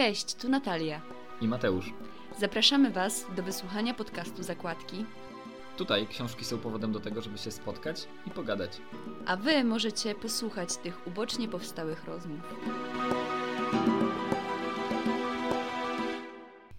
Cześć, tu Natalia. I Mateusz. Zapraszamy Was do wysłuchania podcastu Zakładki. Tutaj książki są powodem do tego, żeby się spotkać i pogadać. A Wy możecie posłuchać tych ubocznie powstałych rozmów.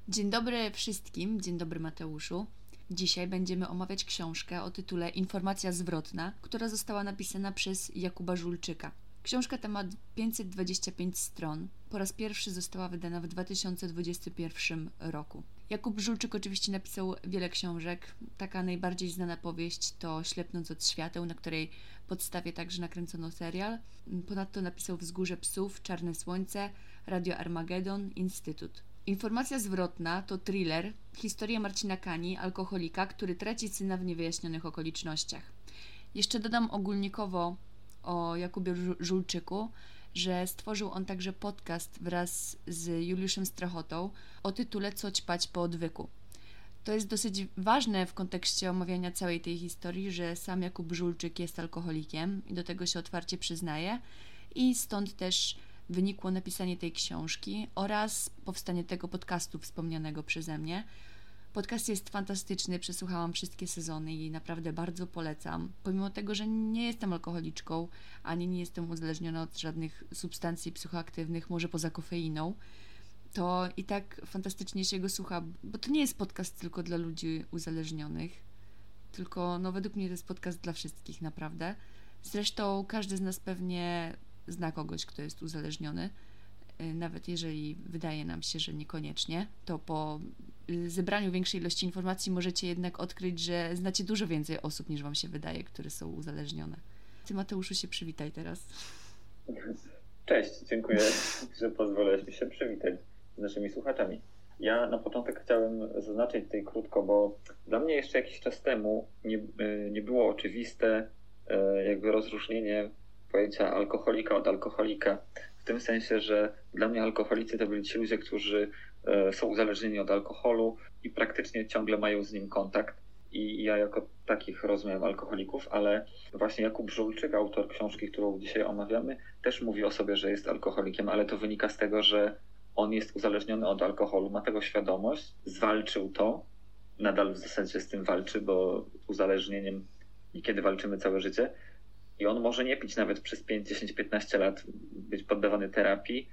Dzień dobry wszystkim, dzień dobry Mateuszu. Dzisiaj będziemy omawiać książkę o tytule Informacja zwrotna, która została napisana przez Jakuba Żulczyka. Książka ta ma 525 stron. Po raz pierwszy została wydana w 2021 roku. Jakub Żulczyk oczywiście napisał wiele książek. Taka najbardziej znana powieść to Ślepnąc od świateł, na której podstawie także nakręcono serial. Ponadto napisał Wzgórze psów, Czarne słońce, Radio Armagedon, Instytut. Informacja zwrotna to thriller, historia Marcina Kani, alkoholika, który traci syna w niewyjaśnionych okolicznościach. Jeszcze dodam ogólnikowo o Jakubie Żulczyku, że stworzył on także podcast wraz z Juliuszem Strachotą o tytule Co ćpać po odwyku. To jest dosyć ważne w kontekście omawiania całej tej historii, że sam Jakub Żulczyk jest alkoholikiem i do tego się otwarcie przyznaje i stąd też wynikło napisanie tej książki oraz powstanie tego podcastu wspomnianego przeze mnie. Podcast jest fantastyczny, przesłuchałam wszystkie sezony i naprawdę bardzo polecam. Pomimo tego, że nie jestem alkoholiczką, ani nie jestem uzależniona od żadnych substancji psychoaktywnych, może poza kofeiną, to i tak fantastycznie się go słucha, bo to nie jest podcast tylko dla ludzi uzależnionych, tylko no według mnie to jest podcast dla wszystkich naprawdę. Zresztą każdy z nas pewnie zna kogoś, kto jest uzależniony. Y, nawet jeżeli wydaje nam się, że niekoniecznie, to po zebraniu większej ilości informacji możecie jednak odkryć, że znacie dużo więcej osób niż Wam się wydaje, które są uzależnione. Ty, Mateuszu, się przywitaj teraz. Cześć, dziękuję, że pozwoliłeś mi się przywitać z naszymi słuchaczami. Ja na początek chciałem zaznaczyć tutaj krótko, bo dla mnie jeszcze jakiś czas temu nie, y, nie było oczywiste jakby rozróżnienie pojęcia alkoholika od alkoholika. W tym sensie, że dla mnie alkoholicy to byli ci ludzie, którzy są uzależnieni od alkoholu i praktycznie ciągle mają z nim kontakt. I ja jako takich rozumiem alkoholików, ale właśnie Jakub Żulczyk, autor książki, którą dzisiaj omawiamy, też mówi o sobie, że jest alkoholikiem, ale to wynika z tego, że on jest uzależniony od alkoholu, ma tego świadomość, zwalczył to, nadal w zasadzie z tym walczy, bo uzależnieniem niekiedy walczymy całe życie, i on może nie pić nawet przez 5, 10, 15 lat, być poddawany terapii,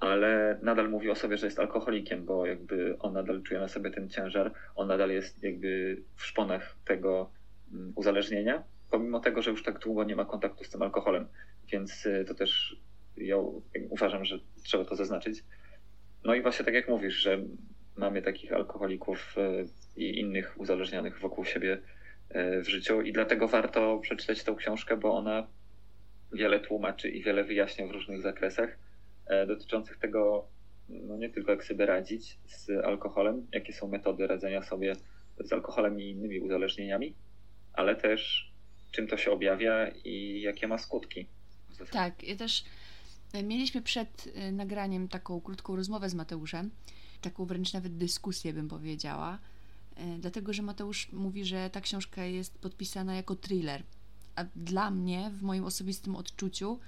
ale nadal mówi o sobie, że jest alkoholikiem, bo jakby on nadal czuje na sobie ten ciężar, on nadal jest jakby w szponach tego mm, uzależnienia, pomimo tego, że już tak długo nie ma kontaktu z tym alkoholem. Więc y, to też ja uważam, że trzeba to zaznaczyć. No i właśnie tak jak mówisz, że mamy takich alkoholików y, i innych uzależnionych wokół siebie E, w życiu i dlatego warto przeczytać tą książkę, bo ona wiele tłumaczy i wiele wyjaśnia w różnych zakresach dotyczących tego, no nie tylko jak sobie radzić z alkoholem, jakie są metody radzenia sobie z alkoholem i innymi uzależnieniami, ale też czym to się objawia i jakie ma skutki. Tak, ja też e, mieliśmy przed nagraniem taką krótką rozmowę z Mateuszem, taką wręcz nawet dyskusję bym powiedziała, E, dlatego że Mateusz mówi, że ta książka jest podpisana jako thriller. A dla mnie, w moim osobistym odczuciu,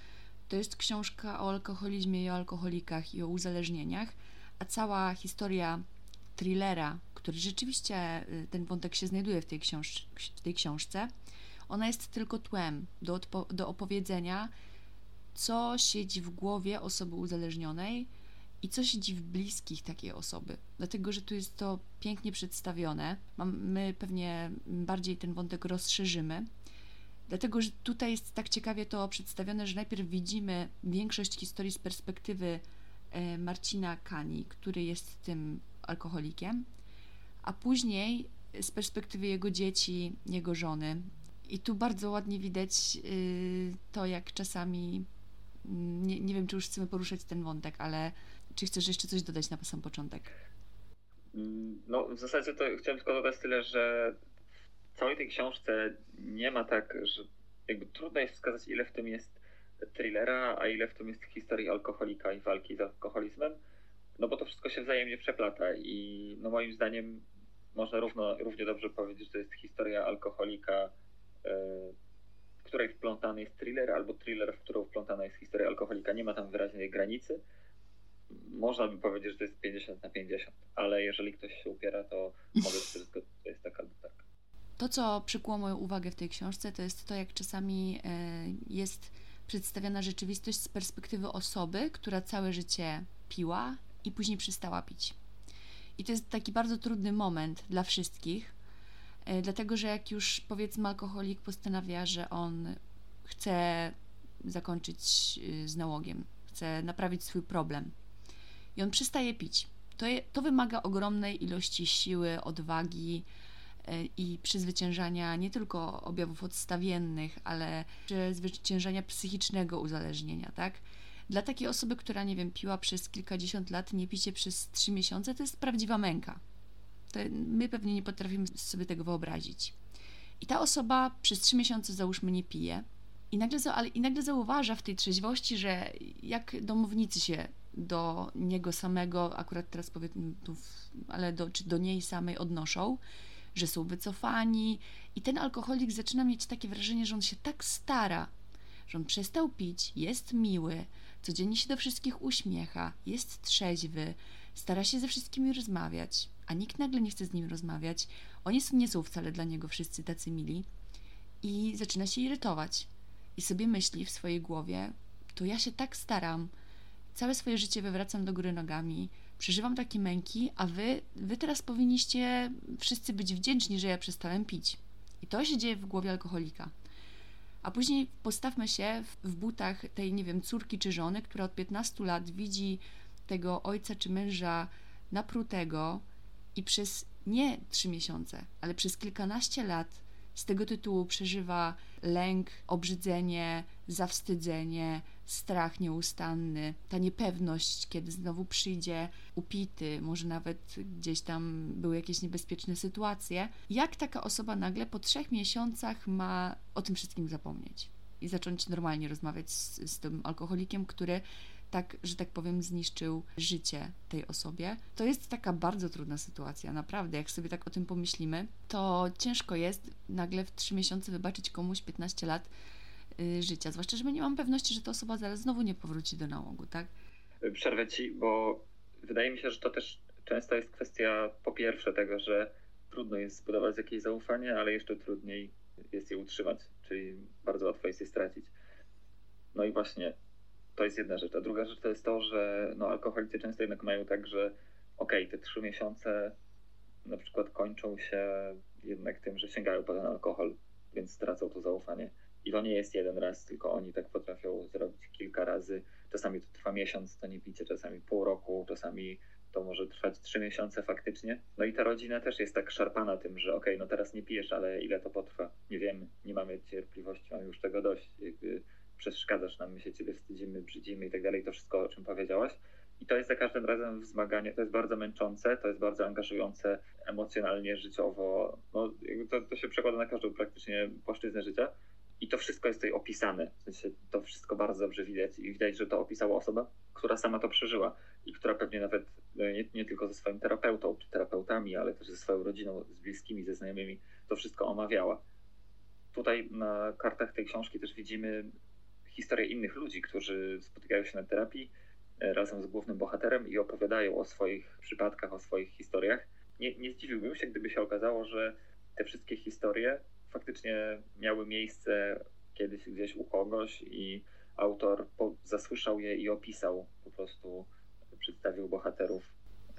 to jest książka o alkoholizmie i o alkoholikach i o uzależnieniach, a cała historia thrillera, który rzeczywiście e, ten wątek się znajduje w tej, książ w tej książce, ona jest tylko tłem do, do opowiedzenia, co siedzi w głowie osoby uzależnionej i co siedzi w bliskich takiej osoby. Dlatego, że tu jest to pięknie przedstawione. My pewnie bardziej ten wątek rozszerzymy. Dlatego, że tutaj jest tak ciekawie to przedstawione, że najpierw widzimy większość historii z perspektywy e, Marcina Kani, który jest tym alkoholikiem, a później z perspektywy jego dzieci, jego żony. I tu bardzo ładnie widać y, to, jak czasami, mm, nie, nie wiem, czy już chcemy poruszać ten wątek, ale czy chcesz jeszcze coś dodać na sam początek? No, w zasadzie to chciałem tylko dodać tyle, że w całej tej książce nie ma tak, że jakby trudno jest wskazać, ile w tym jest thrillera, a ile w tym jest historii alkoholika i walki z alkoholizmem, no bo to wszystko się wzajemnie przeplata i no moim zdaniem można równo, równie dobrze powiedzieć, że to jest historia alkoholika, yy, w której wplątany jest thriller, albo thriller, w którą wplątana jest historia alkoholika. Nie ma tam wyraźnej granicy można by powiedzieć, że to jest 50 na 50, ale jeżeli ktoś się upiera, to mogę się zgodzić, to jest tak. To, co przykuło moją uwagę w tej książce, to jest to, jak czasami e, jest przedstawiana rzeczywistość z perspektywy osoby, która całe życie piła i później przestała pić. I to jest taki bardzo trudny moment dla wszystkich, e, dlatego że jak już powiedzmy alkoholik postanawia, że on chce zakończyć e, z nałogiem, chce naprawić swój problem i on przestaje pić. To, je, to wymaga ogromnej ilości siły, odwagi i przezwyciężania nie tylko objawów odstawiennych, ale przezwyciężania psychicznego uzależnienia, tak? Dla takiej osoby, która, nie wiem, piła przez kilkadziesiąt lat, nie picie przez trzy miesiące, to jest prawdziwa męka. To my pewnie nie potrafimy sobie tego wyobrazić. I ta osoba przez trzy miesiące, załóżmy, nie pije, i nagle, ale, I nagle zauważa w tej trzeźwości, że jak domownicy się do niego samego, akurat teraz powiedzmy ale do, czy do niej samej odnoszą, że są wycofani, i ten alkoholik zaczyna mieć takie wrażenie, że on się tak stara, że on przestał pić, jest miły, codziennie się do wszystkich uśmiecha, jest trzeźwy, stara się ze wszystkimi rozmawiać, a nikt nagle nie chce z nim rozmawiać. Oni nie są wcale dla niego wszyscy tacy mili i zaczyna się irytować. I sobie myśli w swojej głowie, to ja się tak staram, całe swoje życie wywracam do góry nogami, przeżywam takie męki, a wy, wy teraz powinniście wszyscy być wdzięczni, że ja przestałem pić. I to się dzieje w głowie alkoholika. A później postawmy się w butach tej, nie wiem, córki czy żony, która od 15 lat widzi tego ojca czy męża naprutego i przez nie trzy miesiące, ale przez kilkanaście lat z tego tytułu przeżywa lęk, obrzydzenie, zawstydzenie, strach nieustanny, ta niepewność, kiedy znowu przyjdzie upity, może nawet gdzieś tam były jakieś niebezpieczne sytuacje. Jak taka osoba nagle po trzech miesiącach ma o tym wszystkim zapomnieć i zacząć normalnie rozmawiać z, z tym alkoholikiem, który tak, że tak powiem, zniszczył życie tej osobie. To jest taka bardzo trudna sytuacja, naprawdę. Jak sobie tak o tym pomyślimy, to ciężko jest nagle w trzy miesiące wybaczyć komuś 15 lat życia. Zwłaszcza, że my nie mam pewności, że ta osoba zaraz znowu nie powróci do nałogu, tak? Przerwę ci, bo wydaje mi się, że to też często jest kwestia po pierwsze tego, że trudno jest zbudować jakieś zaufanie, ale jeszcze trudniej jest je utrzymać, czyli bardzo łatwo jest je stracić. No i właśnie to jest jedna rzecz. A druga rzecz to jest to, że no, alkoholicy często jednak mają tak, że okej, okay, te trzy miesiące na przykład kończą się jednak tym, że sięgają po ten alkohol, więc stracą to zaufanie. I to nie jest jeden raz, tylko oni tak potrafią zrobić kilka razy. Czasami to trwa miesiąc, to nie picie, czasami pół roku, czasami to może trwać trzy miesiące faktycznie. No i ta rodzina też jest tak szarpana tym, że okej, okay, no teraz nie pijesz, ale ile to potrwa? Nie wiemy, nie mamy cierpliwości, mamy już tego dość. Jakby przeszkadzasz nam, my się ciebie wstydzimy, brzydzimy i tak dalej, to wszystko, o czym powiedziałaś. I to jest za każdym razem wzmaganie, to jest bardzo męczące, to jest bardzo angażujące emocjonalnie, życiowo. No, to, to się przekłada na każdą praktycznie płaszczyznę życia. I to wszystko jest tutaj opisane. W sensie to wszystko bardzo dobrze widać i widać, że to opisała osoba, która sama to przeżyła i która pewnie nawet no, nie, nie, tylko ze swoim terapeutą czy terapeutami, ale też ze swoją rodziną, z bliskimi, ze znajomymi to wszystko omawiała. Tutaj na kartach tej książki też widzimy historie innych ludzi, którzy spotykają się na terapii e, razem z głównym bohaterem i opowiadają o swoich przypadkach, o swoich historiach. Nie, nie zdziwiłbym się, gdyby się okazało, że te wszystkie historie faktycznie miały miejsce kiedyś gdzieś u kogoś i autor po, zasłyszał je i opisał, po prostu przedstawił bohaterów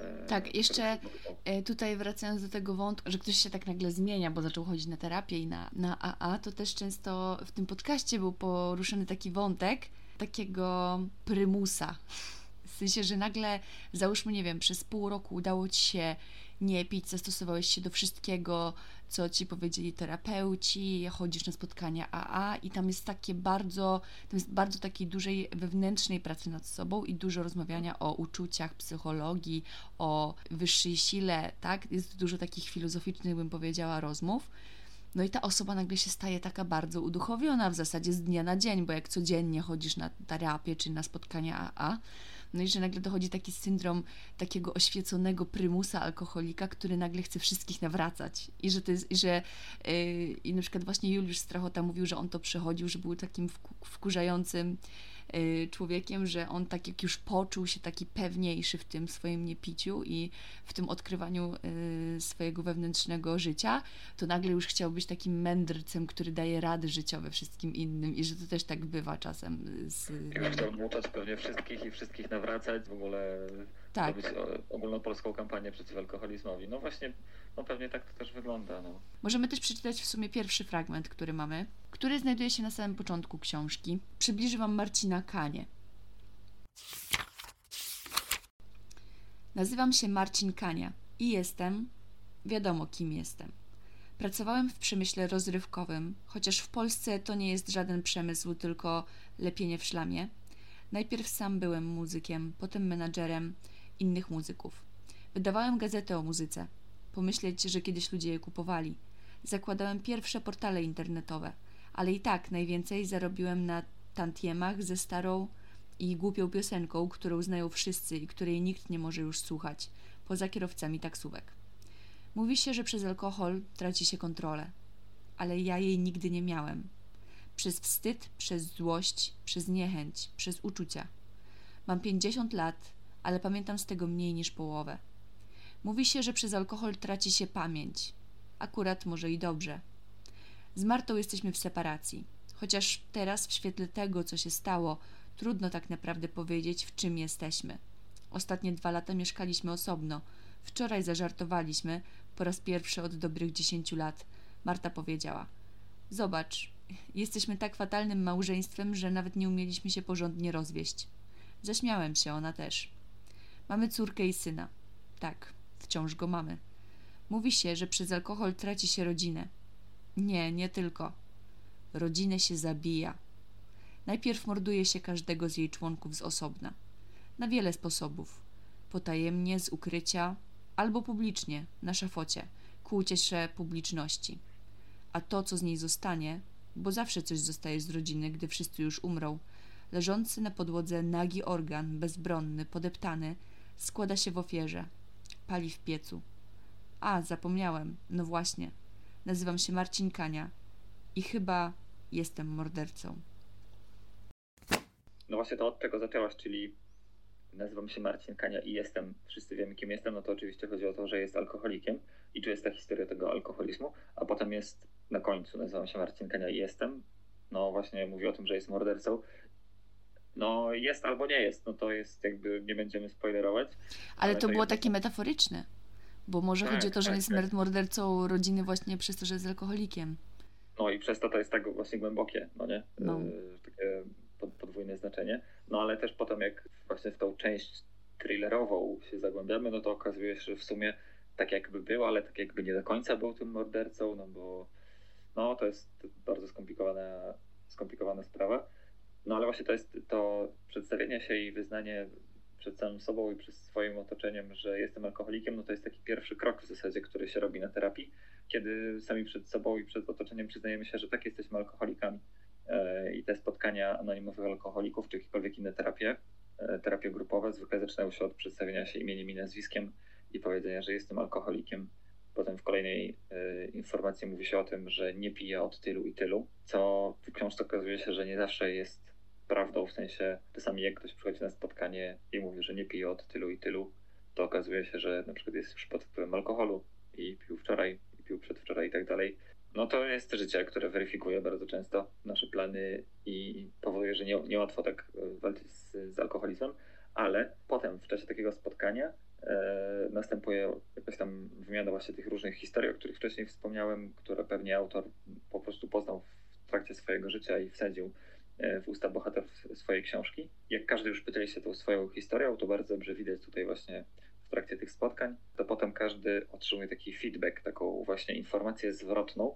E, tak, jeszcze e, tutaj wracając do tego wątku, że ktoś się tak nagle zmienia, bo zaczął chodzić na terapię i na, na AA, to też często w tym podcaście był poruszony taki wątek takiego prymusa. W sensie, że nagle, załóżmy, nie wiem, przez pół roku udało ci się nie pić, zastosowałeś się do wszystkiego, co ci powiedzieli terapeuci, chodzisz na spotkania AA i tam jest takie bardzo, tam jest bardzo takiej dużej wewnętrznej pracy nad sobą i dużo rozmawiania o uczuciach, psychologii, o wyższej sile, tak? Jest dużo takich filozoficznych, bym powiedziała, rozmów. No i ta osoba nagle się staje taka bardzo uduchowiona w zasadzie z dnia na dzień, bo jak codziennie chodzisz na terapię czy na spotkania AA, no i że nagle dochodzi taki syndrom takiego oświeconego prymusa alkoholika, który nagle chce wszystkich nawracać. I że to jest, i że yy, i na przykład właśnie Juliusz Strachota mówił, że on to przechodził, że był takim wkurzającym człowiekiem, że on tak jak już poczuł się taki pewniejszy w tym swoim niepiciu i w tym odkrywaniu y, swojego wewnętrznego życia, to nagle już chciał być takim mędrcem, który daje rady życiowe wszystkim innym i że to też tak bywa czasem. Z... Już chciał mutać pewnie wszystkich i wszystkich nawracać, w ogóle Tak. robić o- ogólnopolską kampanię przeciw alkoholizmowi. No właśnie, no pewnie tak to też wygląda. No. Możemy też przeczytać w sumie pierwszy fragment, który mamy, który znajduje się na samym początku książki. Przybliży Wam Marcina Kanie. Nazywam się Marcin Kania i jestem, wiadomo kim jestem. Pracowałem w przemyśle rozrywkowym, chociaż w Polsce to nie jest żaden przemysł, tylko lepienie w szlamie. Najpierw sam byłem muzykiem, potem menadżerem innych muzyków. Wydawałem gazetę o muzyce. Pomyśleć, że kiedyś ludzie je kupowali. Zakładałem pierwsze portale internetowe, ale i tak najwięcej zarobiłem na tantiemach ze starą i głupią piosenką, którą znają wszyscy i której nikt nie może już słuchać, poza kierowcami taksówek. Mówi się, że przez alkohol traci się kontrolę, ale ja jej nigdy nie miałem. Przez wstyd, przez złość, przez niechęć, przez uczucia. Mam 50 lat, ale pamiętam z tego mniej niż połowę. Mówi się, że przez alkohol traci się pamięć. Akurat może i dobrze. Z Martą jesteśmy w separacji. Chociaż teraz, w świetle tego, co się stało, trudno tak naprawdę powiedzieć, w czym jesteśmy. Ostatnie dwa lata mieszkaliśmy osobno. Wczoraj zażartowaliśmy, po raz pierwszy od dobrych dziesięciu lat. Marta powiedziała: Zobacz, jesteśmy tak fatalnym małżeństwem, że nawet nie umieliśmy się porządnie rozwieść. Zaśmiałem się, ona też. Mamy córkę i syna. Tak, wciąż go mamy. Mówi się, że przez alkohol traci się rodzinę. Nie, nie tylko. Rodzinę się zabija. Najpierw morduje się każdego z jej członków z osobna. Na wiele sposobów. Potajemnie, z ukrycia, albo publicznie, na szafocie, ku uciesze publiczności. A to, co z niej zostanie, bo zawsze coś zostaje z rodziny, gdy wszyscy już umrą, leżący na podłodze nagi organ, bezbronny, podeptany, składa się w ofierze. Pali w piecu. A, zapomniałem. No właśnie. Nazywam się Marcin Kania i chyba jestem mordercą. no właśnie to od czego zaczęłaś, czyli nazywam się Marcin Kania i jestem, wszyscy wiemy kim jestem, no to oczywiście chodzi o to, że jest alkoholikiem i tu jest ta historia tego alkoholizmu, a potem jest na końcu, nazywam się Marcin Kania i jestem, no właśnie mówi o tym, że jest mordercą. No jest albo nie jest, no to jest jakby, nie będziemy spoilerować. Ale Ale to było jednak- takie metaforyczne. Bo może Tak, chodzi o to, że tak, on jest tak. mordercą rodziny właśnie przez to, że jest alkoholikiem. No i przez to to jest tak właśnie głębokie, no nie? No. Yy, takie pod, podwójne znaczenie. No ale też potem jak właśnie w tą część thrillerową się zagłębiamy, no to okazuje się, że w sumie tak jakby był, ale tak jakby nie do końca był tym mordercą, no bo no to jest bardzo skomplikowana, skomplikowana sprawa. No ale właśnie to jest to przedstawienie się i wyznanie przed samym sobą i przed swoim otoczeniem, że jestem alkoholikiem, no to jest taki pierwszy krok w zasadzie, który się robi na terapii, kiedy sami przed sobą i przed otoczeniem przyznajemy się, że tak jesteśmy alkoholikami. E, I te spotkania anonimowych alkoholików, czy jakiekolwiek inne terapie, e, terapie grupowe, zwykle zaczynają się od przedstawienia się imieniem i nazwiskiem i powiedzenia, że jestem alkoholikiem. Potem w kolejnej e, informacji mówi się o tym, że nie piję od tylu i tylu, co w książce okazuje się, że nie zawsze jest prawdą, w sensie czasami jak ktoś przychodzi na spotkanie i mówi, że nie pije od tylu i tylu, to okazuje się, że na przykład jest już pod wpływem alkoholu i pił wczoraj, i pił przedwczoraj i tak dalej. No to jest życie, które weryfikuje bardzo często nasze plany i powoduje, że nie, niełatwo tak e, walczyć z, z alkoholizmem, ale potem w czasie takiego spotkania e, następuje jakaś tam wymiana właśnie tych różnych historii, o których wcześniej wspomniałem, które pewnie autor po prostu poznał w trakcie swojego życia i wsadził w usta bohaterów swojej książki. Jak każdy już podzieli się tą swoją historią, to bardzo dobrze widać tutaj właśnie w trakcie tych spotkań, to potem każdy otrzymuje taki feedback, taką właśnie informację zwrotną,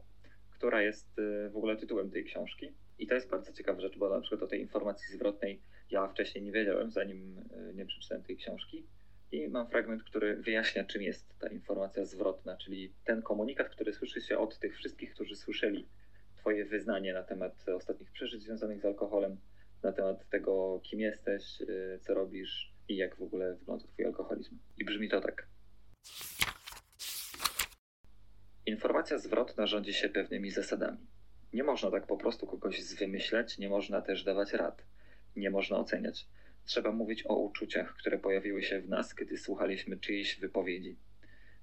która jest e, w ogóle tytułem tej książki. I to jest bardzo ciekawa rzecz, bo na przykład o tej informacji zwrotnej ja wcześniej nie wiedziałem, zanim e, nie przeczytałem tej książki. I mam fragment, który wyjaśnia, czym jest ta informacja zwrotna, czyli ten komunikat, który słyszy się od tych wszystkich, którzy słyszeli Twoje wyznanie na temat ostatnich przeżyć związanych z alkoholem, na temat tego, kim jesteś, y, co robisz i jak w ogóle wygląda Twój alkoholizm. I brzmi to tak. Informacja zwrotna rządzi się pewnymi zasadami. Nie można tak po prostu kogoś zwymyślać, nie można też dawać rad. nie można oceniać. Trzeba mówić o uczuciach, które pojawiły się w nas, kiedy słuchaliśmy czyjejś wypowiedzi.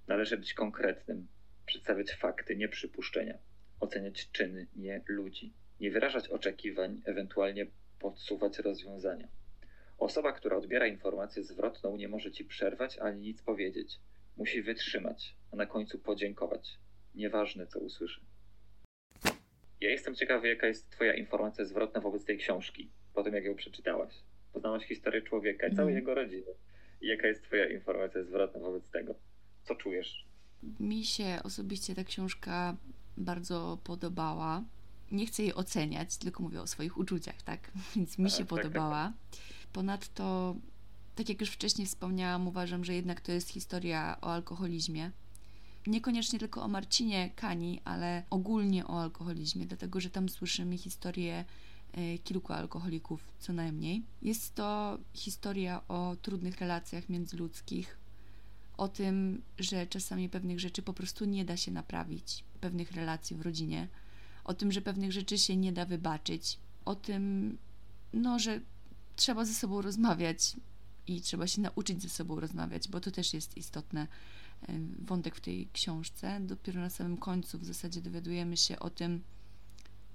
Należy być konkretnym, przedstawiać fakty, nie przypuszczenia, oceniać czyny, nie ludzi, nie wyrażać oczekiwań, ewentualnie podsuwać rozwiązania. Osoba, która odbiera informację zwrotną, nie może ci przerwać ani nic powiedzieć. Musi wytrzymać, a na końcu podziękować. Nieważne, co usłyszy. Ja jestem ciekawy, jaka jest Twoja informacja zwrotna wobec tej książki, po tym jak ją przeczytałaś. Poznałaś historię człowieka i całej Mhm. jego rodziny. I jaka jest Twoja informacja zwrotna wobec tego? Co czujesz? Mi się osobiście ta książka bardzo podobała. Nie chcę jej oceniać, tylko mówię o swoich uczuciach, tak? Więc mi się tak, tak, podobała. Ponadto, tak jak już wcześniej wspomniałam, uważam, że jednak to jest historia o alkoholizmie. Niekoniecznie tylko o Marcinie Kani, ale ogólnie o alkoholizmie, dlatego że tam słyszymy historię e, kilku alkoholików co najmniej. Jest to historia o trudnych relacjach międzyludzkich, o tym, że czasami pewnych rzeczy po prostu nie da się naprawić, pewnych relacji w rodzinie, o tym, że pewnych rzeczy się nie da wybaczyć, o tym, no, że trzeba ze sobą rozmawiać i trzeba się nauczyć ze sobą rozmawiać, bo to też jest istotny e, wątek w tej książce. Dopiero na samym końcu w zasadzie dowiadujemy się o tym,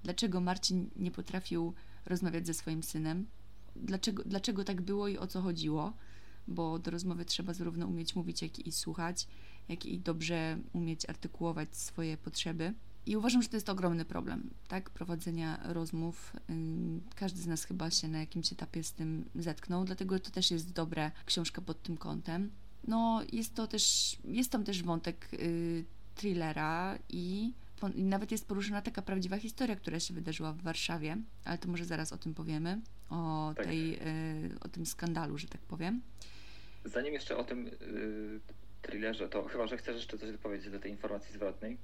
dlaczego Marcin nie potrafił rozmawiać ze swoim synem, dlaczego, dlaczego tak było i o co chodziło bo do rozmowy trzeba zarówno umieć mówić, jak i słuchać, jak i dobrze umieć artykułować swoje potrzeby. I uważam, że to jest ogromny problem, tak? Prowadzenia rozmów. Każdy z nas chyba się na jakimś etapie z tym zetknął, dlatego to też jest dobra książka pod tym kątem. No, jest to też, jest tam też wątek y, thrillera i po- i nawet jest poruszona taka prawdziwa historia, która się wydarzyła w Warszawie, ale to może zaraz o tym powiemy, o, Tak. tej, y, o tym skandalu, że tak powiem. Zanim jeszcze o tym yy, thrillerze, to chyba, że chcesz jeszcze coś dopowiedzieć do tej informacji zwrotnej.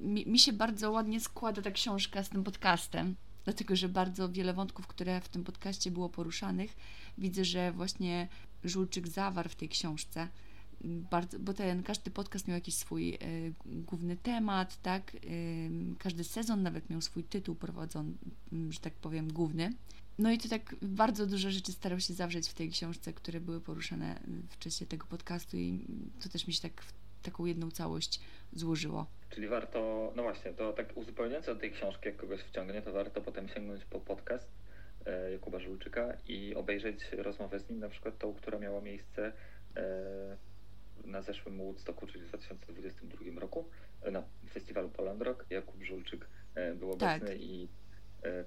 mi, mi się bardzo ładnie składa ta książka z tym podcastem, dlatego że bardzo wiele wątków, które w tym podcaście było poruszanych, widzę, że właśnie Żulczyk zawarł w tej książce. Bardzo, bo ten każdy podcast miał jakiś swój e, główny temat, tak? Ym, każdy sezon nawet miał swój tytuł prowadzony, że tak powiem, główny. No i to tak bardzo dużo rzeczy starał się zawrzeć w tej książce, które były poruszane w czasie tego podcastu i to też mi się tak w taką jedną całość złożyło. Czyli warto, no właśnie, to tak uzupełniając od tej książki, jak kogoś wciągnie, to warto potem sięgnąć po podcast e, Jakuba Żulczyka i obejrzeć rozmowę z nim, na przykład tą, która miała miejsce e, na zeszłym Woodstocku, czyli w 2022 roku, e, na festiwalu Poland Rock. Jakub Żulczyk był Tak. obecny i e,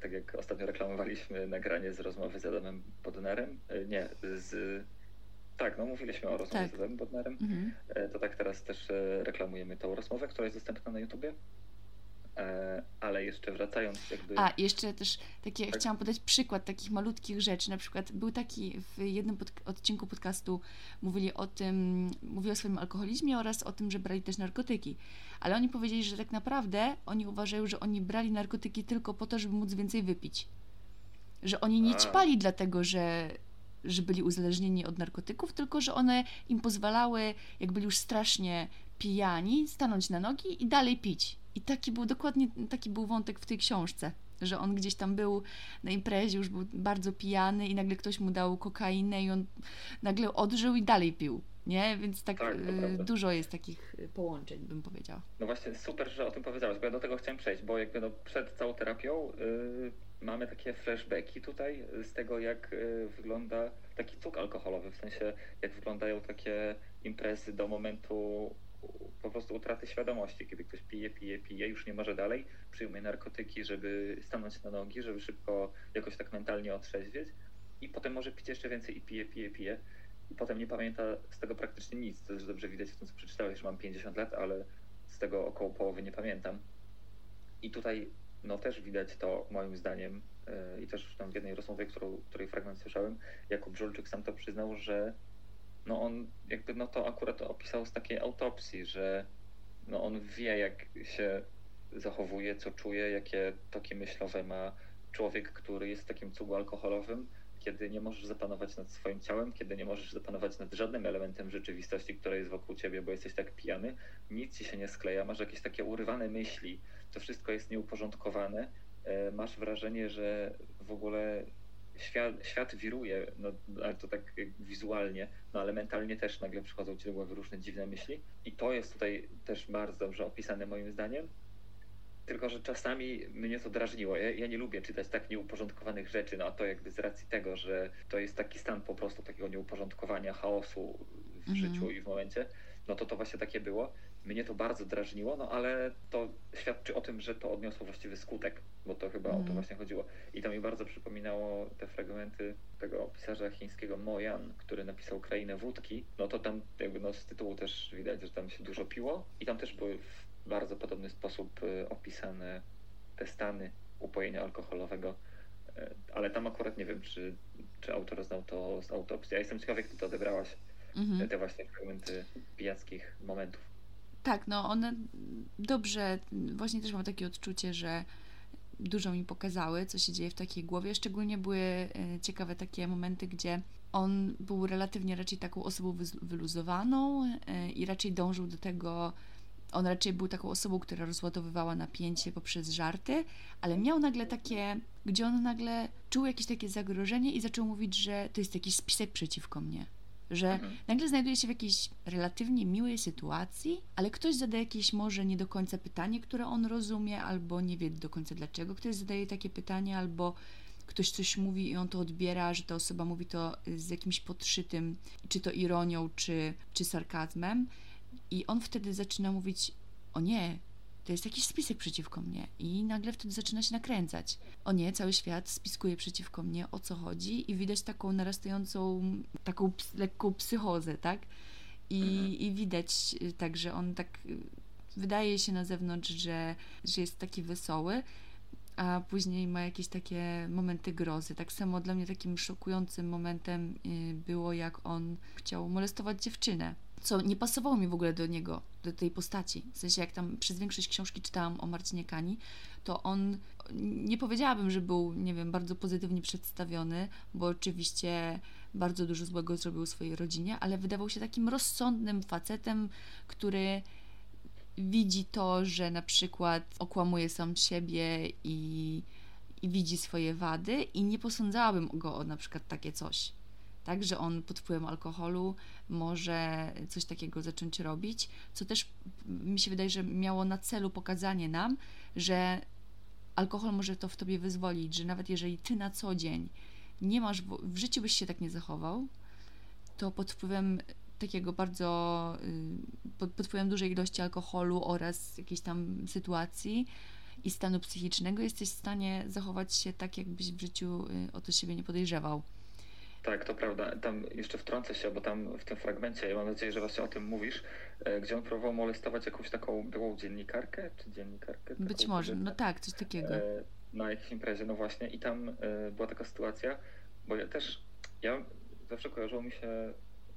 tak jak ostatnio reklamowaliśmy nagranie z rozmowy z Adamem Bodnerem, e, nie, z... Tak, no mówiliśmy o rozmowie Tak. z Adamem Bodnerem, Mhm. E, to tak teraz też e, reklamujemy tą rozmowę, która jest dostępna na YouTubie. E, Ale jeszcze wracając jakby... A, jeszcze też takie, Tak. chciałam podać przykład takich malutkich rzeczy. Na przykład był taki w jednym pod, odcinku podcastu mówili o tym, mówili o swoim alkoholizmie oraz o tym, że brali też narkotyki. Ale oni powiedzieli, że tak naprawdę oni uważają, że oni brali narkotyki tylko po to, żeby móc więcej wypić. Że oni nie A. ćpali dlatego, że, że byli uzależnieni od narkotyków, tylko że one im pozwalały, jak byli już strasznie pijani, stanąć na nogi i dalej pić. I taki był dokładnie taki był wątek w tej książce, że on gdzieś tam był na imprezie, już był bardzo pijany i nagle ktoś mu dał kokainę i on nagle odżył i dalej pił. Nie? Więc tak, Tak, prawda. dużo jest takich y, połączeń, bym powiedziała. No właśnie super, że o tym powiedziałeś, bo ja do tego chciałem przejść, bo jakby no przed całą terapią y, mamy takie flashbacki tutaj z tego, jak y, wygląda taki cuk alkoholowy, w sensie jak wyglądają takie imprezy do momentu po prostu utraty świadomości, kiedy ktoś pije, pije, pije, już nie może dalej, przyjmuje narkotyki, żeby stanąć na nogi, żeby szybko jakoś tak mentalnie otrzeźwieć i potem może pić jeszcze więcej i pije, pije, pije i potem nie pamięta z tego praktycznie nic. To też dobrze widać w tym, co przeczytałeś, że mam 50 lat, ale z tego około połowy nie pamiętam. I tutaj no też widać to moim zdaniem yy, i też tam w jednej rozmowie, którą, której fragment słyszałem, Jakub Żulczyk sam to przyznał, że no on jakby no to akurat opisał z takiej autopsji, że no on wie jak się zachowuje, co czuje, jakie toki myślowe ma człowiek, który jest w takim cugu alkoholowym, kiedy nie możesz zapanować nad swoim ciałem, kiedy nie możesz zapanować nad żadnym elementem rzeczywistości, która jest wokół ciebie, bo jesteś tak pijany, nic ci się nie skleja, masz jakieś takie urywane myśli, to wszystko jest nieuporządkowane, e, masz wrażenie, że w ogóle świat, świat wiruje, no, ale to tak wizualnie, no ale mentalnie też nagle przychodzą ci do głowy różne dziwne myśli. I to jest tutaj też bardzo dobrze opisane moim zdaniem. Tylko, że czasami mnie to drażniło. Ja, ja, nie lubię czytać tak nieuporządkowanych rzeczy, no a to jakby z racji tego, że to jest taki stan po prostu takiego nieuporządkowania, chaosu w mhm. życiu i w momencie, no to to właśnie takie było. Mnie to bardzo drażniło, no ale to świadczy o tym, że to odniosło właściwy skutek, bo to chyba mm. o to mhm. właśnie chodziło. I to mi bardzo przypominało te fragmenty tego pisarza chińskiego Mojan, który napisał Krainę Wódki. No to tam jakby no, z tytułu też widać, że tam się dużo piło i tam też były w bardzo podobny sposób y, opisane te stany upojenia alkoholowego. Y, ale tam akurat nie wiem, czy, czy autor znał to z autopsji. Ja jestem ciekawy, jak ty to odebrałaś, mm-hmm. te właśnie fragmenty pijackich momentów. Tak, no one dobrze, właśnie też mam takie odczucie, że dużo mi pokazały, co się dzieje w takiej głowie. Szczególnie były e, ciekawe takie momenty, gdzie on był relatywnie raczej taką osobą wyluzowaną e, i raczej dążył do tego, on raczej był taką osobą, która rozładowywała napięcie poprzez żarty, ale miał nagle takie, gdzie on nagle czuł jakieś takie zagrożenie i zaczął mówić, że to jest jakiś spisek przeciwko mnie że mhm. nagle znajduje się w jakiejś relatywnie miłej sytuacji, ale ktoś zadaje jakieś może nie do końca pytanie, które on rozumie, albo nie wie do końca dlaczego ktoś zadaje takie pytanie, albo ktoś coś mówi i on to odbiera, że ta osoba mówi to z jakimś podszytym, czy to ironią, czy, czy sarkazmem. I on wtedy zaczyna mówić: O nie, to jest jakiś spisek przeciwko mnie i nagle wtedy zaczyna się nakręcać. O nie, cały świat spiskuje przeciwko mnie, o co chodzi i widać taką narastającą, taką ps lekką psychozę, tak? I, mhm. I widać y, tak, że on tak y, wydaje się na zewnątrz, że, że jest taki wesoły, a później ma jakieś takie momenty grozy. Tak samo dla mnie takim szokującym momentem y, było, jak on chciał molestować dziewczynę co nie pasowało mi w ogóle do niego, do tej postaci. W sensie, jak tam przez większość książki czytałam o Marcinie Kani, to on, nie powiedziałabym, że był, nie wiem, bardzo pozytywnie przedstawiony, bo oczywiście bardzo dużo złego zrobił swojej rodzinie, ale wydawał się takim rozsądnym facetem, który widzi to, że na przykład okłamuje sam siebie i, i widzi swoje wady i nie posądzałabym go o na przykład takie coś tak, że on pod wpływem alkoholu może coś takiego zacząć robić, co też mi się wydaje, że miało na celu pokazanie nam, że alkohol może to w tobie wyzwolić, że nawet jeżeli ty na co dzień nie masz, w życiu byś się tak nie zachował, to pod wpływem takiego bardzo, y, pod, pod wpływem dużej ilości alkoholu oraz jakiejś tam sytuacji i stanu psychicznego jesteś w stanie zachować się tak, jakbyś w życiu y, o to siebie nie podejrzewał. Tak, to prawda. Tam jeszcze wtrącę się, bo tam w tym fragmencie, ja mam nadzieję, że właśnie o tym mówisz, e, gdzie on próbował molestować jakąś taką byłą dziennikarkę, czy dziennikarkę? Być może, no tak, coś takiego. E, na jakiejś imprezie, no właśnie. I tam e, była taka sytuacja, bo ja też, ja zawsze kojarzyło mi się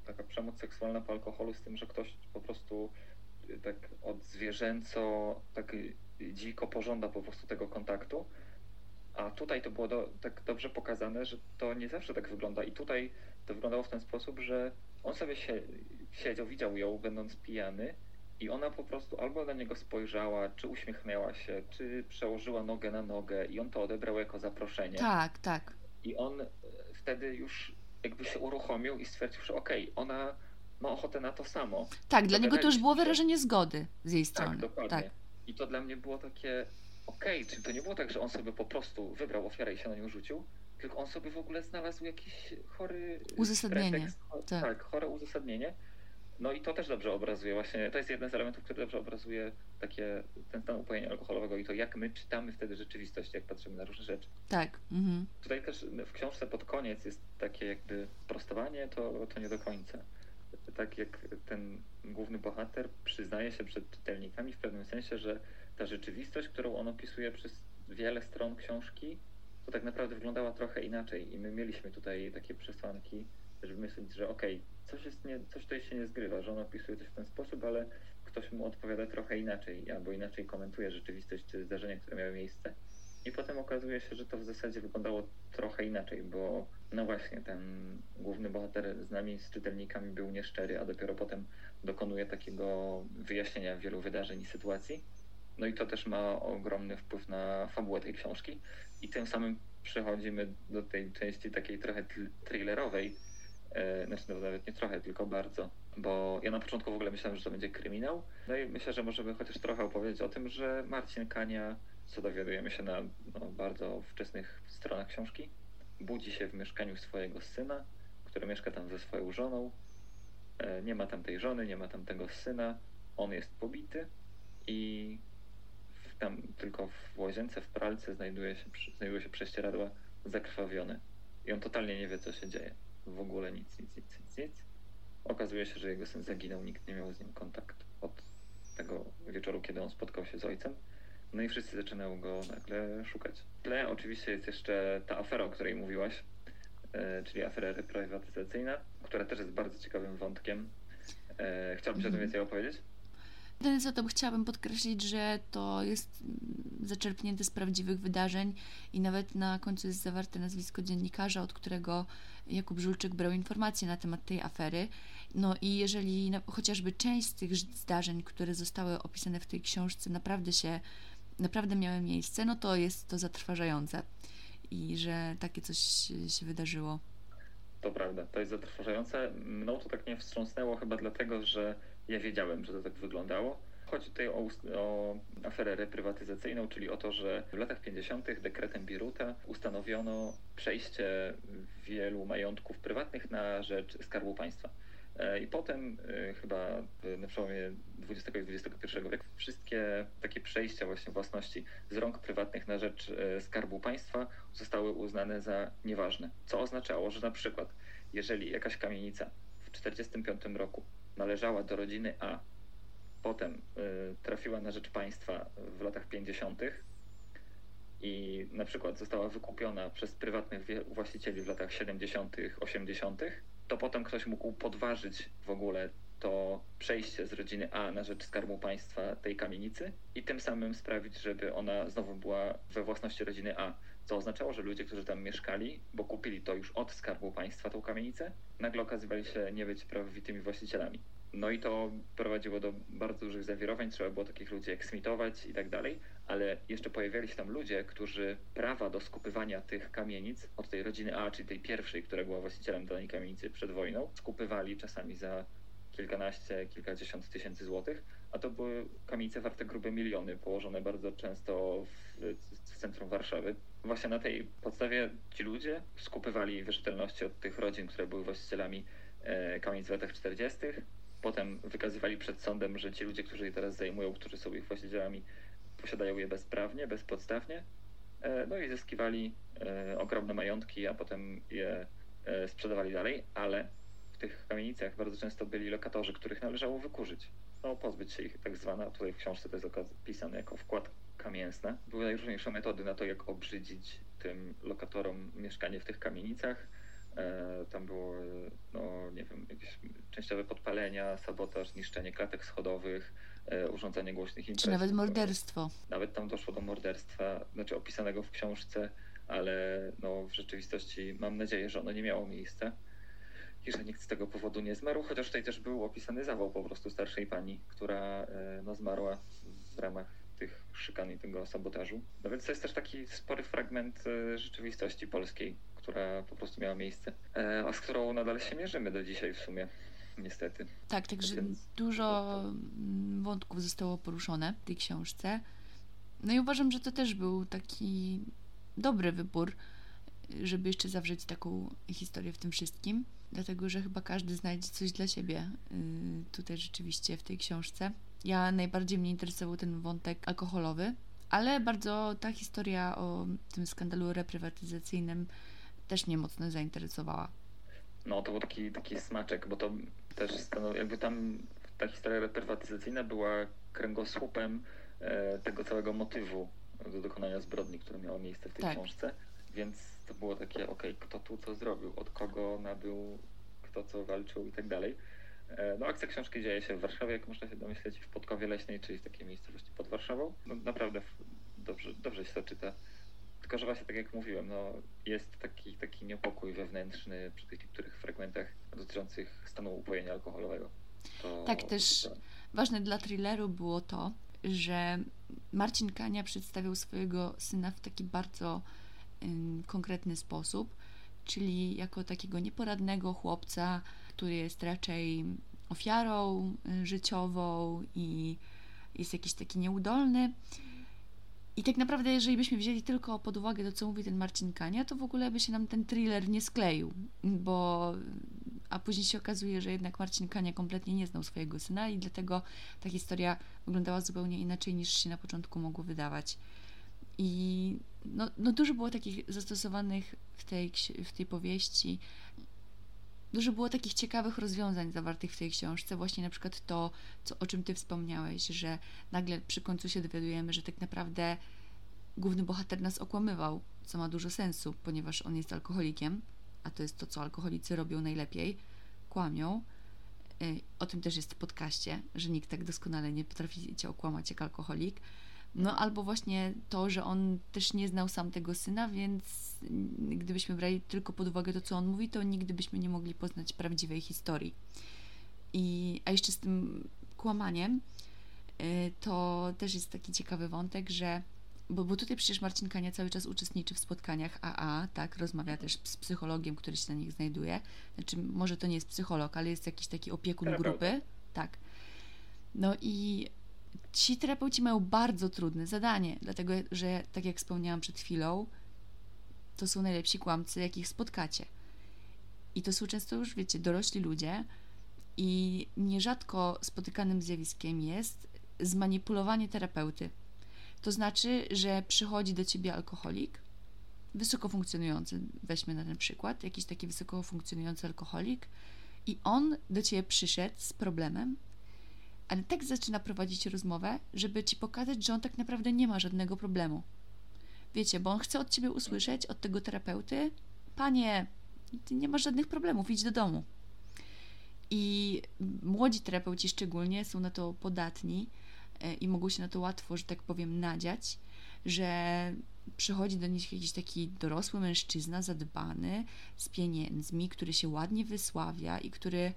taka przemoc seksualna po alkoholu z tym, że ktoś po prostu tak od zwierzęco, tak dziko pożąda po prostu tego kontaktu. A tutaj to było do, tak dobrze pokazane, że to nie zawsze tak wygląda. I tutaj to wyglądało w ten sposób, że on sobie się, siedział, widział ją, będąc pijany, i ona po prostu albo na niego spojrzała, czy uśmiechnęła się, czy przełożyła nogę na nogę, i on to odebrał jako zaproszenie. Tak, tak. I on e, wtedy już jakby się uruchomił i stwierdził, że okej, okay, ona ma ochotę na to samo. Tak, dla niego to już było wyrażenie zgody z jej tak, strony. Tak, dokładnie. Tak. I to dla mnie było takie, okej, okay, czyli to nie było tak, że on sobie po prostu wybrał ofiarę i się na nią rzucił, tylko on sobie w ogóle znalazł jakiś chory uzasadnienie. Pretekst, tak. tak, chore uzasadnienie. No i to też dobrze obrazuje właśnie, to jest jeden z elementów, który dobrze obrazuje takie, ten stan upojenia alkoholowego i to jak my czytamy wtedy rzeczywistość, jak patrzymy na różne rzeczy. Tak. Mhm. Tutaj też w książce pod koniec jest takie jakby prostowanie, to, to nie do końca. Tak jak ten główny bohater przyznaje się przed czytelnikami w pewnym sensie, że ta rzeczywistość, którą on opisuje przez wiele stron książki, to tak naprawdę wyglądała trochę inaczej i my mieliśmy tutaj takie przesłanki, żeby myśleć, że okej, okay, coś, jest nie, coś tutaj się nie zgrywa, że on opisuje coś w ten sposób, ale ktoś mu odpowiada trochę inaczej, albo inaczej komentuje rzeczywistość czy zdarzenia, które miały miejsce. I potem okazuje się, że to w zasadzie wyglądało trochę inaczej, bo no właśnie, ten główny bohater z nami, z czytelnikami był nieszczery, a dopiero potem dokonuje takiego wyjaśnienia wielu wydarzeń i sytuacji. No i to też ma ogromny wpływ na fabułę tej książki i tym samym przechodzimy do tej części takiej trochę thrillerowej. E, znaczy no, nawet nie trochę, tylko bardzo. Bo ja na początku w ogóle myślałem, że to będzie kryminał. No i myślę, że możemy chociaż trochę opowiedzieć o tym, że Marcin Kania, co dowiadujemy się na no, bardzo wczesnych stronach książki, budzi się w mieszkaniu swojego syna, który mieszka tam ze swoją żoną. E, nie ma tam tej żony, nie ma tam tego syna. On jest pobity i tam tylko w łazience, w pralce znajduje się, znajduje się prześcieradła zakrwawione. I on totalnie nie wie, co się dzieje. W ogóle nic, nic, nic, nic, nic. Okazuje się, że jego syn zaginął, nikt nie miał z nim kontakt od tego wieczoru, kiedy on spotkał się z ojcem. No i wszyscy zaczynają go nagle szukać. W tle oczywiście jest jeszcze ta afera, o której mówiłaś, e, czyli afera reprywatyzacyjna, która też jest bardzo ciekawym wątkiem. E, chciałbyś o tym mhm. więcej opowiedzieć? Jedyne co to chciałabym podkreślić, że to jest mm, zaczerpnięte z prawdziwych wydarzeń i nawet na końcu jest zawarte nazwisko dziennikarza, od którego Jakub Żulczyk brał informacje na temat tej afery. No i jeżeli chociażby część z tych zdarzeń, które zostały opisane w tej książce, naprawdę się, naprawdę miały miejsce, no to jest to zatrważające i że takie coś się wydarzyło. To prawda, to jest zatrważające. No to tak nie wstrząsnęło chyba dlatego, że ja wiedziałem, że to tak wyglądało. Chodzi tutaj o, o, aferę reprywatyzacyjną, czyli o to, że w latach 50. dekretem Biruta ustanowiono przejście wielu majątków prywatnych na rzecz Skarbu Państwa. E, I potem e, chyba na przełomie XX i XXI wieku wszystkie takie przejścia właśnie własności z rąk prywatnych na rzecz e, Skarbu Państwa zostały uznane za nieważne. Co oznaczało, że na przykład jeżeli jakaś kamienica w 1945 roku należała do rodziny A, potem y, trafiła na rzecz państwa w latach 50. i na przykład została wykupiona przez prywatnych właścicieli w latach 70., 80., to potem ktoś mógł podważyć w ogóle to przejście z rodziny A na rzecz Skarbu Państwa tej kamienicy i tym samym sprawić, żeby ona znowu była we własności rodziny A. Co oznaczało, że ludzie, którzy tam mieszkali, bo kupili to już od Skarbu Państwa, tą kamienicę, nagle okazywali się nie być prawowitymi właścicielami. No i to prowadziło do bardzo dużych zawirowań, trzeba było takich ludzi eksmitować i tak dalej, ale jeszcze pojawiali się tam ludzie, którzy prawa do skupywania tych kamienic od tej rodziny A, czyli tej pierwszej, która była właścicielem danej kamienicy przed wojną, skupywali czasami za kilkanaście, kilkadziesiąt tysięcy złotych, a to były kamienice warte grube miliony, położone bardzo często w, centrum Warszawy. Właśnie na tej podstawie ci ludzie skupywali wierzytelności od tych rodzin, które były właścicielami e, kamienic w latach 40. Potem wykazywali przed sądem, że ci ludzie, którzy je teraz zajmują, którzy są ich właścicielami, posiadają je bezprawnie, bezpodstawnie. E, no i zyskiwali e, ogromne majątki, a potem je sprzedawali dalej, ale w tych kamienicach bardzo często byli lokatorzy, których należało wykurzyć. No, pozbyć się ich, tak zwana, tutaj w książce to jest opisane jako wkład kamięsne. Były najróżniejsze metody na to, jak obrzydzić tym lokatorom mieszkanie w tych kamienicach. E, tam było, no nie wiem, jakieś częściowe podpalenia, sabotaż, niszczenie klatek schodowych, e, urządzanie głośnych imprez. Czy nawet morderstwo. Nawet tam doszło do morderstwa, znaczy opisanego w książce, ale no, w rzeczywistości mam nadzieję, że ono nie miało miejsca i że nikt z tego powodu nie zmarł, chociaż tutaj też był opisany zawał po prostu starszej pani, która e, no, zmarła w ramach tych szykan i tego sabotażu. No więc to jest też taki spory fragment rzeczywistości polskiej, która po prostu miała miejsce, e, a z którą nadal się mierzymy do dzisiaj w sumie. Niestety. Tak, także Więc... dużo wątków zostało poruszone w tej książce. No i uważam, że to też był taki dobry wybór, żeby jeszcze zawrzeć taką historię w tym wszystkim, dlatego że chyba każdy znajdzie coś dla siebie y, tutaj rzeczywiście w tej książce. Ja najbardziej mnie interesował ten wątek alkoholowy, ale bardzo ta historia o tym skandalu reprywatyzacyjnym też mnie mocno zainteresowała. No, to był taki, taki smaczek, bo to też stanowi, jakby tam ta historia reprywatyzacyjna była kręgosłupem e, tego całego motywu do dokonania zbrodni, które miało miejsce w tej tak. książce. Więc to było takie, okej, okay, kto tu co zrobił, od kogo nabył, kto co walczył i tak dalej. E, no, akcja książki dzieje się w Warszawie, jak można się domyśleć, w Podkowie Leśnej, czyli w takiej miejscowości pod Warszawą. No, naprawdę dobrze, dobrze się to czyta. Tylko, że właśnie tak jak mówiłem, no, jest taki, taki niepokój wewnętrzny przy tych niektórych fragmentach dotyczących stanu upojenia alkoholowego. To, tak, też to... ważne dla thrilleru było to, że Marcin Kania przedstawiał swojego syna w taki bardzo konkretny sposób, czyli jako takiego nieporadnego chłopca, który jest raczej ofiarą y, życiową i jest jakiś taki nieudolny. I tak naprawdę, jeżeli byśmy wzięli tylko pod uwagę to, co mówi ten Marcin Kania, to w ogóle by się nam ten thriller nie skleił, bo a później się okazuje, że jednak Marcin Kania kompletnie nie znał swojego syna i dlatego ta historia wyglądała zupełnie inaczej niż się na początku mogło wydawać. I no, no dużo było takich zastosowanych w tej, w tej powieści dużo było takich ciekawych rozwiązań zawartych w tej książce, właśnie na przykład to, co, o czym ty wspomniałeś, że nagle przy końcu się dowiadujemy, że tak naprawdę główny bohater nas okłamywał, co ma dużo sensu, ponieważ on jest alkoholikiem, a to jest to, co alkoholicy robią najlepiej, kłamią. Y, o tym też jest w podcaście, że nikt tak doskonale nie potrafi cię okłamać jak alkoholik. No albo właśnie to, że on też nie znał sam tego syna, więc gdybyśmy brali tylko pod uwagę to, co on mówi, to nigdy byśmy nie mogli poznać prawdziwej historii. I, a jeszcze z tym kłamaniem, y, to też jest taki ciekawy wątek, że bo, bo tutaj przecież Marcin Kania cały czas uczestniczy w spotkaniach AA, tak, rozmawia też z psychologiem, który się na nich znajduje. Znaczy, może to nie jest psycholog, ale jest jakiś taki opiekun grupy. Tak. No i ci terapeuci mają bardzo trudne zadanie, dlatego że, tak jak wspomniałam przed chwilą, to są najlepsi kłamcy, jakich spotkacie. I to są często już, wiecie, dorośli ludzie, i nierzadko spotykanym zjawiskiem jest zmanipulowanie terapeuty. To znaczy, że przychodzi do ciebie alkoholik, wysoko funkcjonujący, weźmy na ten przykład, jakiś taki wysoko funkcjonujący alkoholik, i on do ciebie przyszedł z problemem, ale tak zaczyna prowadzić rozmowę, żeby ci pokazać, że on tak naprawdę nie ma żadnego problemu. Wiecie, bo on chce od ciebie usłyszeć, od tego terapeuty, panie, ty nie masz żadnych problemów, idź do domu. I młodzi terapeuci szczególnie są na to podatni e, i mogą się na to łatwo, że tak powiem, nadziać, że przychodzi do nich jakiś taki dorosły mężczyzna, zadbany, z pieniędzmi, który się ładnie wysławia i który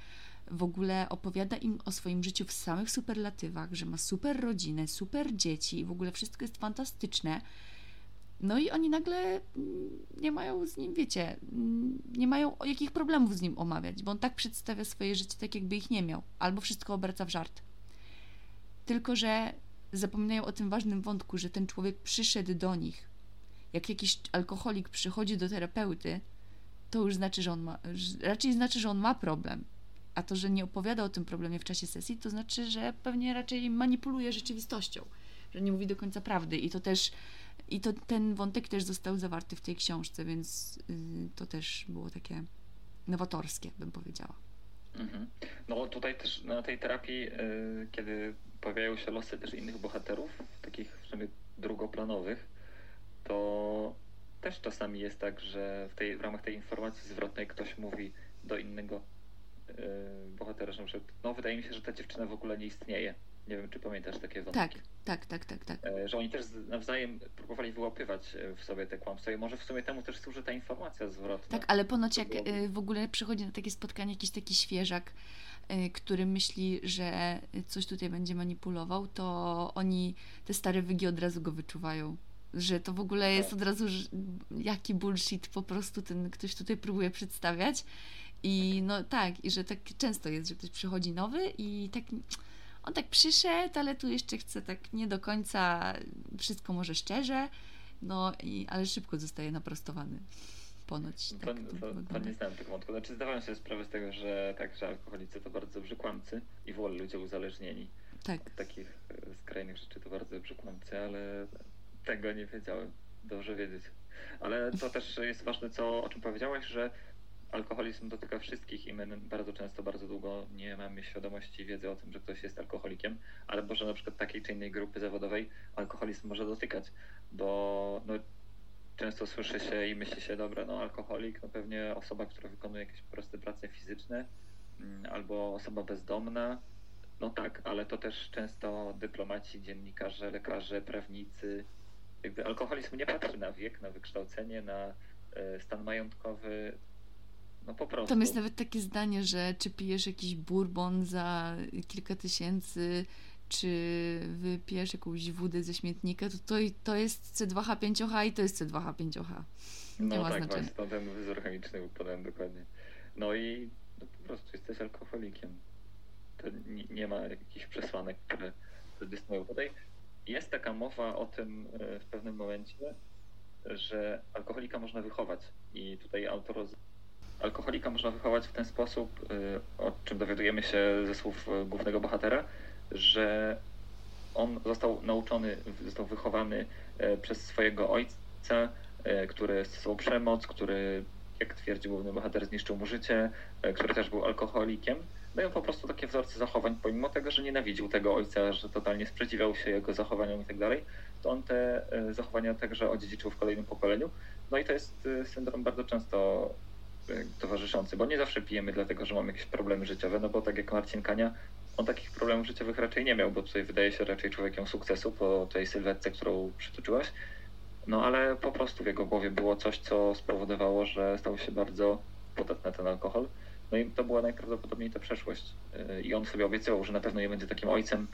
w ogóle opowiada im o swoim życiu w samych superlatywach, że ma super rodzinę, super dzieci i w ogóle wszystko jest fantastyczne. No i oni nagle nie mają z nim, wiecie, nie mają jakich problemów z nim omawiać, bo on tak przedstawia swoje życie tak, jakby ich nie miał, albo wszystko obraca w żart. Tylko, że zapominają o tym ważnym wątku, że ten człowiek przyszedł do nich. Jak jakiś alkoholik przychodzi do terapeuty, to już znaczy, że on ma, raczej znaczy, że on ma problem. A to, że nie opowiada o tym problemie w czasie sesji, to znaczy, że pewnie raczej manipuluje rzeczywistością, że nie mówi do końca prawdy. I to też, i to ten wątek też został zawarty w tej książce, więc y, to też było takie nowatorskie, bym powiedziała. Mhm. No tutaj też na tej terapii, y, kiedy pojawiają się losy też innych bohaterów, takich przynajmniej drugoplanowych, to też czasami jest tak, że w, tej, w ramach tej informacji zwrotnej ktoś mówi do innego bohatera, że no wydaje mi się, że ta dziewczyna w ogóle nie istnieje. Nie wiem, czy pamiętasz takie wątki. Tak, tak, tak, tak, tak. E, że oni też nawzajem próbowali wyłapywać e, w sobie te kłamstwa i może w sumie temu też służy ta informacja zwrotna. Tak, ale ponoć jak w ogóle przychodzi na takie spotkanie jakiś taki świeżak, który myśli, że coś tutaj będzie manipulował, to oni te stare wygi od razu go wyczuwają że to w ogóle jest tak. od razu jaki bullshit po prostu ten ktoś tutaj próbuje przedstawiać i no tak, i że tak często jest, że ktoś przychodzi nowy i tak on tak przyszedł, ale tu jeszcze chce tak nie do końca wszystko może szczerze, no i ale szybko zostaje naprostowany. Ponoć. Tak to, to, to, nie znałem tego wątku. Znaczy zdawałem sobie sprawę z tego, że tak, że alkoholicy to bardzo dobrzy kłamcy i w ogóle ludzie uzależnieni tak. od takich e, skrajnych rzeczy to bardzo dobrzy kłamcy, ale tego nie wiedziałem. Dobrze wiedzieć. Ale to też jest ważne, co, o czym powiedziałeś, że alkoholizm dotyka wszystkich i my bardzo często, bardzo długo nie mamy świadomości wiedzy o tym, że ktoś jest alkoholikiem, albo że na przykład takiej czy innej grupy zawodowej alkoholizm może dotykać, bo no, często słyszy się i myśli się, dobra, no alkoholik, no pewnie osoba, która wykonuje jakieś proste prace fizyczne, mm, albo osoba bezdomna, no tak, ale to też często dyplomaci, dziennikarze, lekarze, prawnicy. Jakby alkoholizm nie patrzy na wiek, na wykształcenie, na e, stan majątkowy, no po prostu. Tam jest nawet takie zdanie, że czy pijesz jakiś bourbon za kilka tysięcy, czy wypijesz jakąś wódę ze śmietnika, to to, to jest C2H5OH i to jest C2H5OH. Nie No ma tak, znaczenia. właśnie, to ten wzór chemiczny podałem dokładnie. No i no, po prostu jesteś alkoholikiem. To nie, nie ma jakichś przesłanek, które które istnieją. Tutaj jest taka mowa o tym e, w pewnym momencie, że alkoholika można wychować. I tutaj autor alkoholika można wychować w ten sposób, e, o czym dowiadujemy się ze słów e, głównego bohatera, że on został nauczony, został wychowany e, przez swojego ojca, e, który stosował przemoc, który, jak twierdzi główny bohater, zniszczył mu życie, e, który też był alkoholikiem. No i on po prostu takie wzorce zachowań, pomimo tego, że nienawidził tego ojca, że totalnie sprzeciwiał się jego zachowaniom i tak dalej, to on te zachowania także odziedziczył w kolejnym pokoleniu. No i to jest syndrom bardzo często towarzyszący, bo nie zawsze pijemy dlatego, że mamy jakieś problemy życiowe, no bo tak jak Marcin Kania, on takich problemów życiowych raczej nie miał, bo tutaj wydaje się raczej człowiekiem sukcesu po tej sylwetce, którą przytoczyłaś. No ale po prostu w jego głowie było coś, co spowodowało, że stał się bardzo podatny na ten alkohol. No i to była najprawdopodobniej ta przeszłość. Yy, I on sobie obiecywał, że na pewno nie będzie takim ojcem,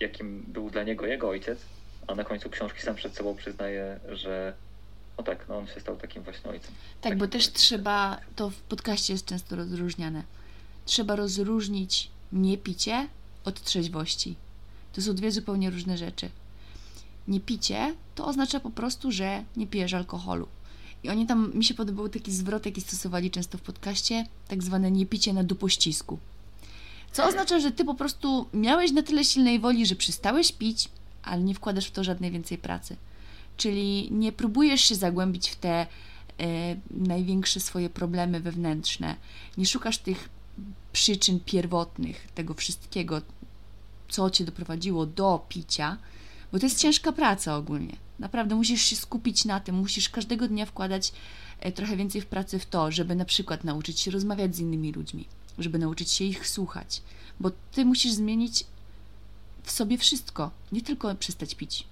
jakim był dla niego jego ojciec, a na końcu książki sam przed sobą przyznaje, że no tak, no on się stał takim właśnie ojcem. Tak, bo też ojcem. trzeba, to w podcaście jest często rozróżniane, trzeba rozróżnić niepicie od trzeźwości. To są dwie zupełnie różne rzeczy. Niepicie to oznacza po prostu, że nie pijesz alkoholu. I oni tam, mi się podobał taki zwrot, jaki stosowali często w podcaście, tak zwane niepicie na dupościsku. Co oznacza, że ty po prostu miałeś na tyle silnej woli, że przestałeś pić, ale nie wkładasz w to żadnej więcej pracy. Czyli nie próbujesz się zagłębić w te e, największe swoje problemy wewnętrzne. Nie szukasz tych przyczyn pierwotnych tego wszystkiego, co cię doprowadziło do picia, bo to jest ciężka praca ogólnie. Naprawdę musisz się skupić na tym, musisz każdego dnia wkładać e, trochę więcej w pracy w to, żeby na przykład nauczyć się rozmawiać z innymi ludźmi, żeby nauczyć się ich słuchać, bo ty musisz zmienić w sobie wszystko, nie tylko przestać pić.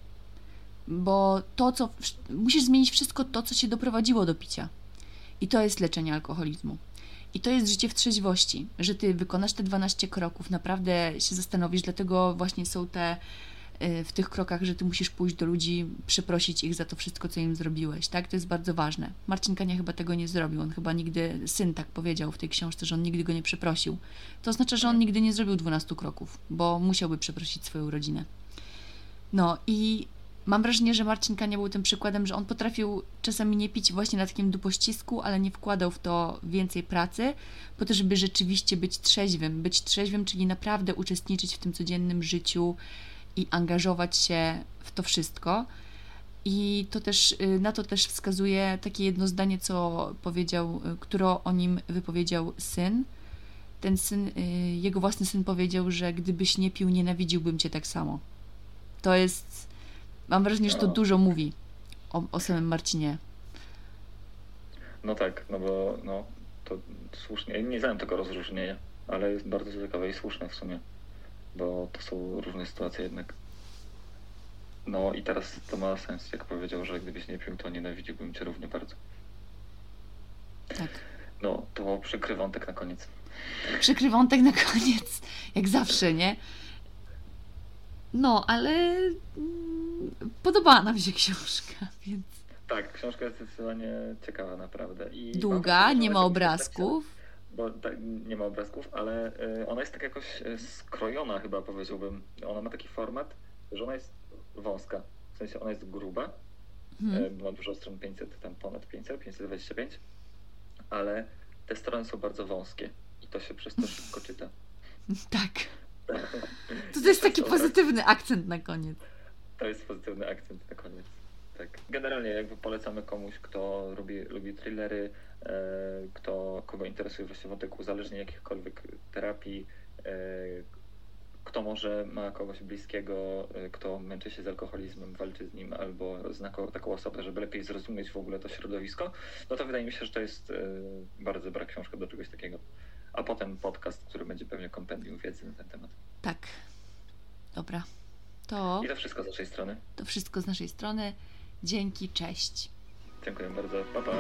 Bo to, co. Musisz zmienić wszystko to, co cię doprowadziło do picia. I to jest leczenie alkoholizmu. I to jest życie w trzeźwości, że ty wykonasz te 12 kroków, naprawdę się zastanowisz, dlatego właśnie są te y, w tych krokach, że ty musisz pójść do ludzi, przeprosić ich za to wszystko, co im zrobiłeś, tak? To jest bardzo ważne. Marcin Kania chyba tego nie zrobił, on chyba nigdy, syn tak powiedział w tej książce, że on nigdy go nie przeprosił. To oznacza, że on nigdy nie zrobił 12 kroków, bo musiałby przeprosić swoją rodzinę. No i mam wrażenie, że Marcin Kania był tym przykładem, że on potrafił czasami nie pić właśnie na takim dupościsku, ale nie wkładał w to więcej pracy, po to, żeby rzeczywiście być trzeźwym. Być trzeźwym, czyli naprawdę uczestniczyć w tym codziennym życiu i angażować się w to wszystko. I to też, y, na to też wskazuje takie jedno zdanie, co powiedział, y, które o nim wypowiedział syn. Ten syn, y, jego własny syn powiedział, że gdybyś nie pił, nienawidziłbym cię tak samo. To jest, mam wrażenie, że to dużo mówi o, o samym Marcinie. No tak, no bo no, to słusznie. Nie znałem tego rozróżnienia, ale jest bardzo ciekawe i słuszne w sumie, bo to są różne sytuacje jednak. No i teraz to ma sens, jak powiedział, że gdybyś nie pił, to nienawidziłbym cię równie bardzo. Tak. No, to przykry wątek na koniec. Przykry wątek na koniec, jak zawsze, nie? No, ale podobała nam się książka, więc Tak, książka jest zdecydowanie ciekawa naprawdę. I długa, nie ma obrazków. bo tak, nie ma obrazków, ale y, ona jest tak jakoś y, skrojona chyba powiedziałbym. Ona ma taki format, że ona jest wąska. W sensie ona jest gruba, Hmm. ma dużo stron 500, tam ponad 500, 525, ale te strony są bardzo wąskie i to się przez to szybko czyta. Tak. To, to jest taki pozytywny akcent na koniec. To jest pozytywny akcent na koniec. Tak. Generalnie jakby polecamy komuś, kto lubi, lubi thrillery, e, kto, kogo interesuje właśnie wątek uzależnień jakichkolwiek terapii, e, kto może ma kogoś bliskiego, e, kto męczy się z alkoholizmem, walczy z nim, albo zna taką osobę, żeby lepiej zrozumieć w ogóle to środowisko, no to wydaje mi się, że to jest e, bardzo dobra książka do czegoś takiego. A potem podcast, który będzie pewnie kompendium wiedzy na ten temat. Tak. Dobra. To, I to wszystko z naszej strony. to wszystko z naszej strony. Dzięki, cześć. Dziękuję bardzo. Pa, pa.